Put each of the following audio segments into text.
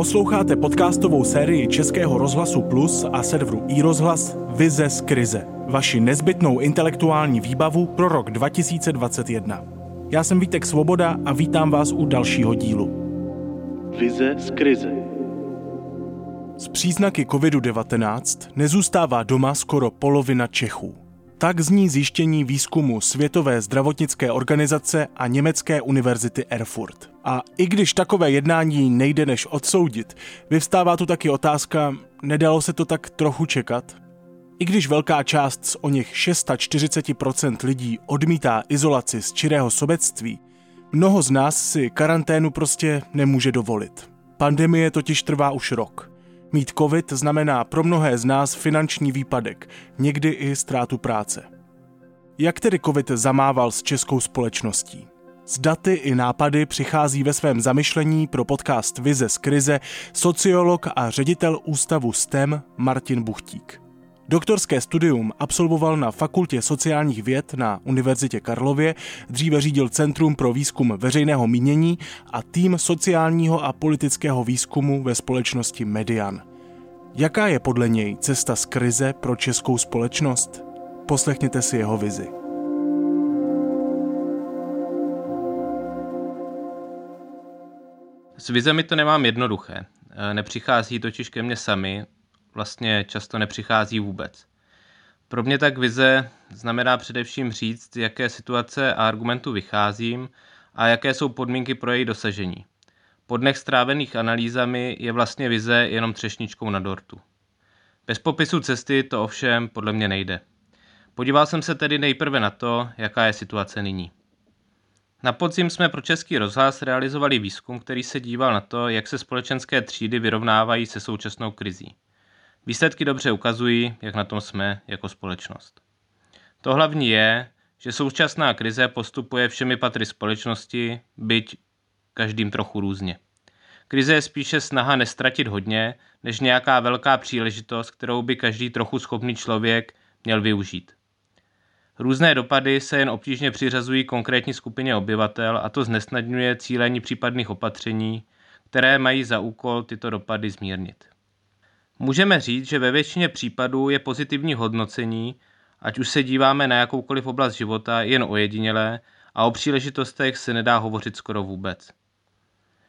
Posloucháte podcastovou sérii Českého rozhlasu Plus a serveru iRozhlas Vize z krize. Vaši nezbytnou intelektuální výbavu pro rok 2021. Já jsem Vítek Svoboda a vítám vás u dalšího dílu. Vize z krize. Z příznaky COVID-19 nezůstává doma skoro polovina Čechů. Tak zní zjištění výzkumu Světové zdravotnické organizace a Německé univerzity Erfurt. A i když takové jednání nejde než odsoudit, vyvstává tu taky otázka, nedalo se to tak trochu čekat? I když velká část z o něch 640% lidí odmítá izolaci z čirého sobectví, mnoho z nás si karanténu prostě nemůže dovolit. Pandemie totiž trvá už rok. Mít covid znamená pro mnohé z nás finanční výpadek, někdy i ztrátu práce. Jak tedy covid zamával s českou společností? S daty i nápady přichází ve svém zamyšlení pro podcast Vize z krize sociolog a ředitel ústavu STEM Martin Buchtík. Doktorské studium absolvoval na Fakultě sociálních věd na Univerzitě Karlově, dříve řídil Centrum pro výzkum veřejného mínění a tým sociálního a politického výzkumu ve společnosti Median. Jaká je podle něj cesta z krize pro českou společnost? Poslechněte si jeho vizi. S vizemi to nemám jednoduché. Nepřichází totiž ke mně sami, vlastně často nepřichází vůbec. Pro mě tak vize znamená především říct, jaké situace a argumentu vycházím a jaké jsou podmínky pro její dosažení. Po dnech strávených analýzami je vlastně vize jenom třešničkou na dortu. Bez popisu cesty to ovšem podle mě nejde. Podíval jsem se tedy nejprve na to, jaká je situace nyní. Na podzim jsme pro Český rozhlas realizovali výzkum, který se díval na to, jak se společenské třídy vyrovnávají se současnou krizí. Výsledky dobře ukazují, jak na tom jsme jako společnost. To hlavní je, že současná krize postupuje všemi patry společnosti, byť každým trochu různě. Krize je spíše snaha nestratit hodně, než nějaká velká příležitost, kterou by každý trochu schopný člověk měl využít. Různé dopady se jen obtížně přiřazují konkrétní skupině obyvatel a to znesnadňuje cílení případných opatření, které mají za úkol tyto dopady zmírnit. Můžeme říct, že ve většině případů je pozitivní hodnocení, ať už se díváme na jakoukoliv oblast života, jen ojedinělé a o příležitostech se nedá hovořit skoro vůbec.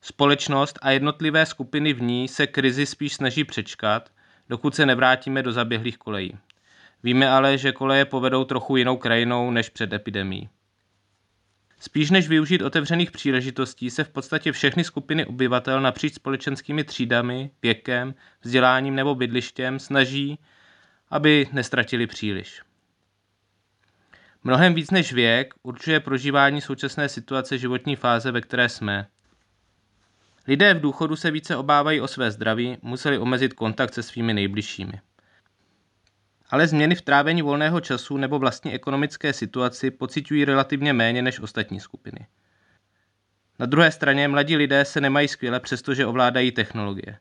Společnost a jednotlivé skupiny v ní se krizi spíš snaží přečkat, dokud se nevrátíme do zaběhlých kolejí. Víme ale, že koleje povedou trochu jinou krajinou než před epidemí. Spíš než využít otevřených příležitostí se v podstatě všechny skupiny obyvatel napříč společenskými třídami, věkem, vzděláním nebo bydlištěm snaží, aby nestratili příliš. Mnohem víc než věk určuje prožívání současné situace životní fáze, ve které jsme. Lidé v důchodu se více obávají o své zdraví, museli omezit kontakt se svými nejbližšími ale změny v trávení volného času nebo vlastní ekonomické situaci pociťují relativně méně než ostatní skupiny. Na druhé straně mladí lidé se nemají skvěle, přestože ovládají technologie.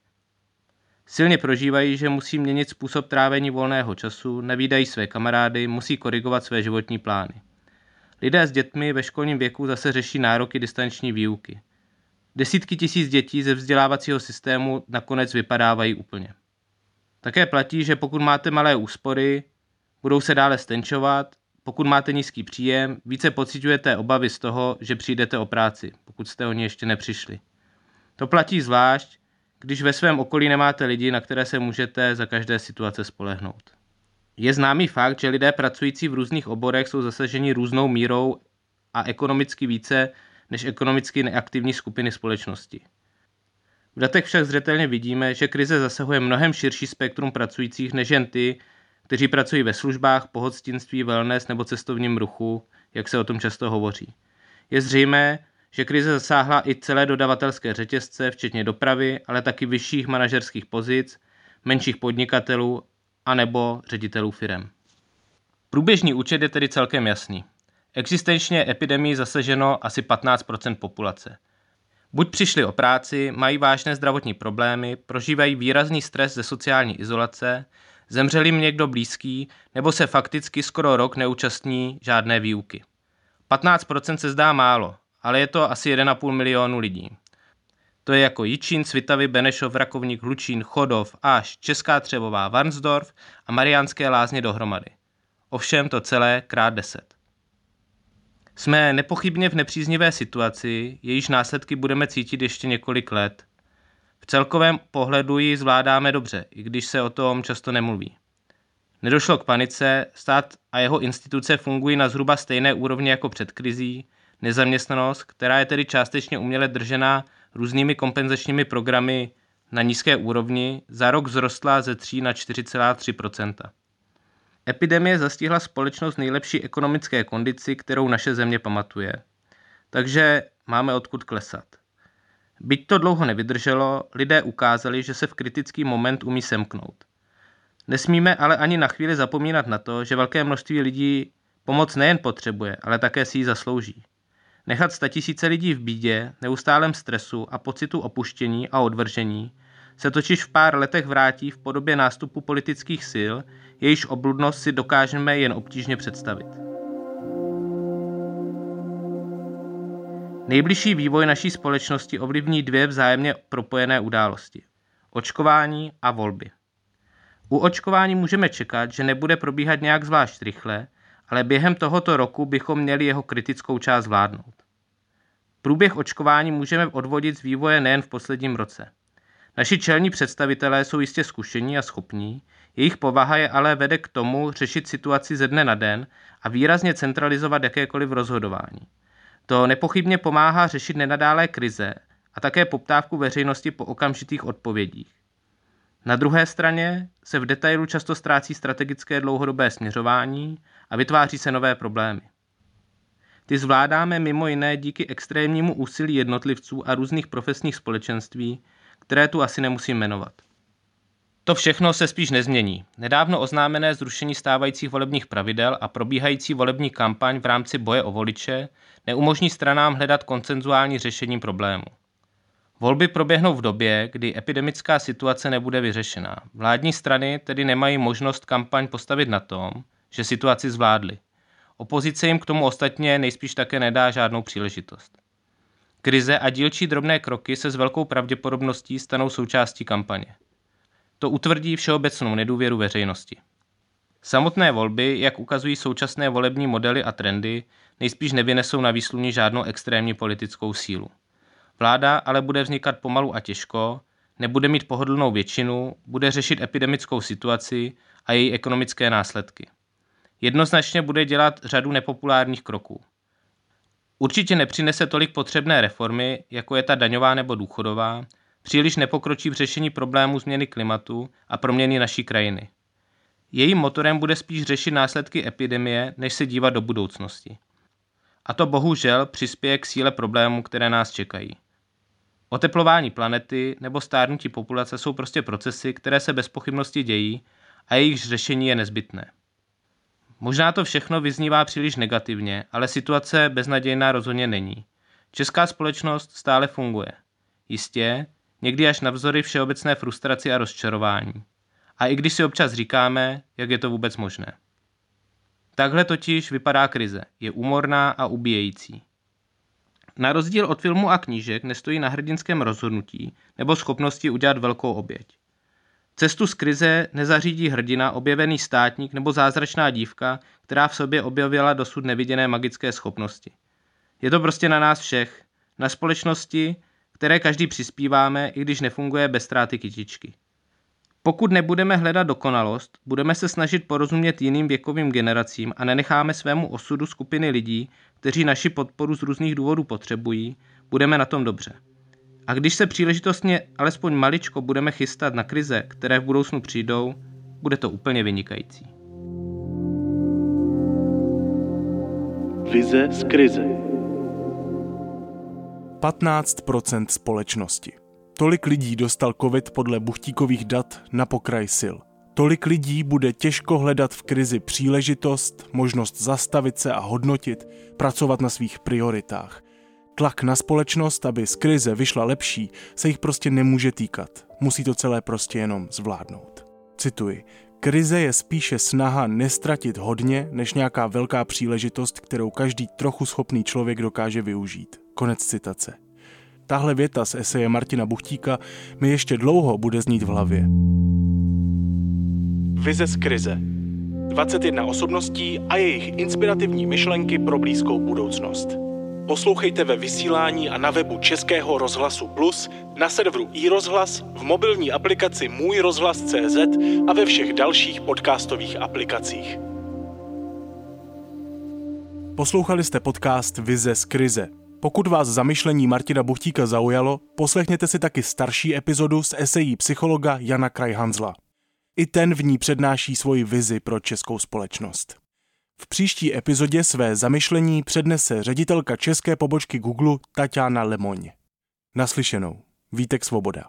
Silně prožívají, že musí měnit způsob trávení volného času, nevídají své kamarády, musí korigovat své životní plány. Lidé s dětmi ve školním věku zase řeší nároky distanční výuky. Desítky tisíc dětí ze vzdělávacího systému nakonec vypadávají úplně. Také platí, že pokud máte malé úspory, budou se dále stenčovat, pokud máte nízký příjem, více pocitujete obavy z toho, že přijdete o práci, pokud jste o ně ještě nepřišli. To platí zvlášť, když ve svém okolí nemáte lidi, na které se můžete za každé situace spolehnout. Je známý fakt, že lidé pracující v různých oborech jsou zasaženi různou mírou a ekonomicky více než ekonomicky neaktivní skupiny společnosti. V datech však zřetelně vidíme, že krize zasahuje mnohem širší spektrum pracujících než jen ty, kteří pracují ve službách, pohostinství, wellness nebo cestovním ruchu, jak se o tom často hovoří. Je zřejmé, že krize zasáhla i celé dodavatelské řetězce, včetně dopravy, ale taky vyšších manažerských pozic, menších podnikatelů a nebo ředitelů firem. Průběžný účet je tedy celkem jasný. Existenčně epidemii zasaženo asi 15% populace – Buď přišli o práci, mají vážné zdravotní problémy, prožívají výrazný stres ze sociální izolace, zemřel jim někdo blízký, nebo se fakticky skoro rok neúčastní žádné výuky. 15% se zdá málo, ale je to asi 1,5 milionu lidí. To je jako Jičín, Svitavy, Benešov, Rakovník, Hlučín, Chodov, Až, Česká Třebová, Varnsdorf a Mariánské lázně dohromady. Ovšem to celé krát deset. Jsme nepochybně v nepříznivé situaci, jejíž následky budeme cítit ještě několik let. V celkovém pohledu ji zvládáme dobře, i když se o tom často nemluví. Nedošlo k panice, stát a jeho instituce fungují na zhruba stejné úrovni jako před krizí, nezaměstnanost, která je tedy částečně uměle držená různými kompenzačními programy na nízké úrovni, za rok vzrostla ze 3 na 4,3 Epidemie zastihla společnost nejlepší ekonomické kondici, kterou naše země pamatuje. Takže máme odkud klesat. Byť to dlouho nevydrželo, lidé ukázali, že se v kritický moment umí semknout. Nesmíme ale ani na chvíli zapomínat na to, že velké množství lidí pomoc nejen potřebuje, ale také si ji zaslouží. Nechat statisíce lidí v bídě, neustálém stresu a pocitu opuštění a odvržení se totiž v pár letech vrátí v podobě nástupu politických sil, jejíž obludnost si dokážeme jen obtížně představit. Nejbližší vývoj naší společnosti ovlivní dvě vzájemně propojené události. Očkování a volby. U očkování můžeme čekat, že nebude probíhat nějak zvlášť rychle, ale během tohoto roku bychom měli jeho kritickou část zvládnout. Průběh očkování můžeme odvodit z vývoje nejen v posledním roce. Naši čelní představitelé jsou jistě zkušení a schopní, jejich povaha je ale vede k tomu řešit situaci ze dne na den a výrazně centralizovat jakékoliv rozhodování. To nepochybně pomáhá řešit nenadálé krize a také poptávku veřejnosti po okamžitých odpovědích. Na druhé straně se v detailu často ztrácí strategické dlouhodobé směřování a vytváří se nové problémy. Ty zvládáme mimo jiné díky extrémnímu úsilí jednotlivců a různých profesních společenství, které tu asi nemusím jmenovat. To všechno se spíš nezmění. Nedávno oznámené zrušení stávajících volebních pravidel a probíhající volební kampaň v rámci boje o voliče neumožní stranám hledat koncenzuální řešení problému. Volby proběhnou v době, kdy epidemická situace nebude vyřešená. Vládní strany tedy nemají možnost kampaň postavit na tom, že situaci zvládly. Opozice jim k tomu ostatně nejspíš také nedá žádnou příležitost. Krize a dílčí drobné kroky se s velkou pravděpodobností stanou součástí kampaně. To utvrdí všeobecnou nedůvěru veřejnosti. Samotné volby, jak ukazují současné volební modely a trendy, nejspíš nevynesou na výsluní žádnou extrémní politickou sílu. Vláda ale bude vznikat pomalu a těžko, nebude mít pohodlnou většinu, bude řešit epidemickou situaci a její ekonomické následky. Jednoznačně bude dělat řadu nepopulárních kroků. Určitě nepřinese tolik potřebné reformy, jako je ta daňová nebo důchodová, příliš nepokročí v řešení problémů změny klimatu a proměny naší krajiny. Jejím motorem bude spíš řešit následky epidemie, než se dívat do budoucnosti. A to bohužel přispěje k síle problémů, které nás čekají. Oteplování planety nebo stárnutí populace jsou prostě procesy, které se bez pochybnosti dějí a jejich řešení je nezbytné. Možná to všechno vyznívá příliš negativně, ale situace beznadějná rozhodně není. Česká společnost stále funguje. Jistě, někdy až navzory všeobecné frustraci a rozčarování. A i když si občas říkáme, jak je to vůbec možné. Takhle totiž vypadá krize. Je úmorná a ubíjející. Na rozdíl od filmu a knížek nestojí na hrdinském rozhodnutí nebo schopnosti udělat velkou oběť. Cestu z krize nezařídí hrdina, objevený státník nebo zázračná dívka, která v sobě objevila dosud neviděné magické schopnosti. Je to prostě na nás všech, na společnosti, které každý přispíváme, i když nefunguje bez ztráty kytičky. Pokud nebudeme hledat dokonalost, budeme se snažit porozumět jiným věkovým generacím a nenecháme svému osudu skupiny lidí, kteří naši podporu z různých důvodů potřebují, budeme na tom dobře. A když se příležitostně alespoň maličko budeme chystat na krize, které v budoucnu přijdou, bude to úplně vynikající. Vize z krize 15% společnosti. Tolik lidí dostal covid podle buchtíkových dat na pokraj sil. Tolik lidí bude těžko hledat v krizi příležitost, možnost zastavit se a hodnotit, pracovat na svých prioritách. Tlak na společnost, aby z krize vyšla lepší, se jich prostě nemůže týkat. Musí to celé prostě jenom zvládnout. Cituji. Krize je spíše snaha nestratit hodně, než nějaká velká příležitost, kterou každý trochu schopný člověk dokáže využít. Konec citace. Tahle věta z eseje Martina Buchtíka mi ještě dlouho bude znít v hlavě. Vize z krize. 21 osobností a jejich inspirativní myšlenky pro blízkou budoucnost. Poslouchejte ve vysílání a na webu Českého rozhlasu Plus, na serveru iRozhlas, v mobilní aplikaci Můj rozhlas.cz a ve všech dalších podcastových aplikacích. Poslouchali jste podcast Vize z krize. Pokud vás zamyšlení Martina Buchtíka zaujalo, poslechněte si taky starší epizodu z esejí psychologa Jana Krajhanzla. I ten v ní přednáší svoji vizi pro českou společnost. V příští epizodě své zamyšlení přednese ředitelka české pobočky Google Tatiana Lemoň. Naslyšenou. Vítek Svoboda.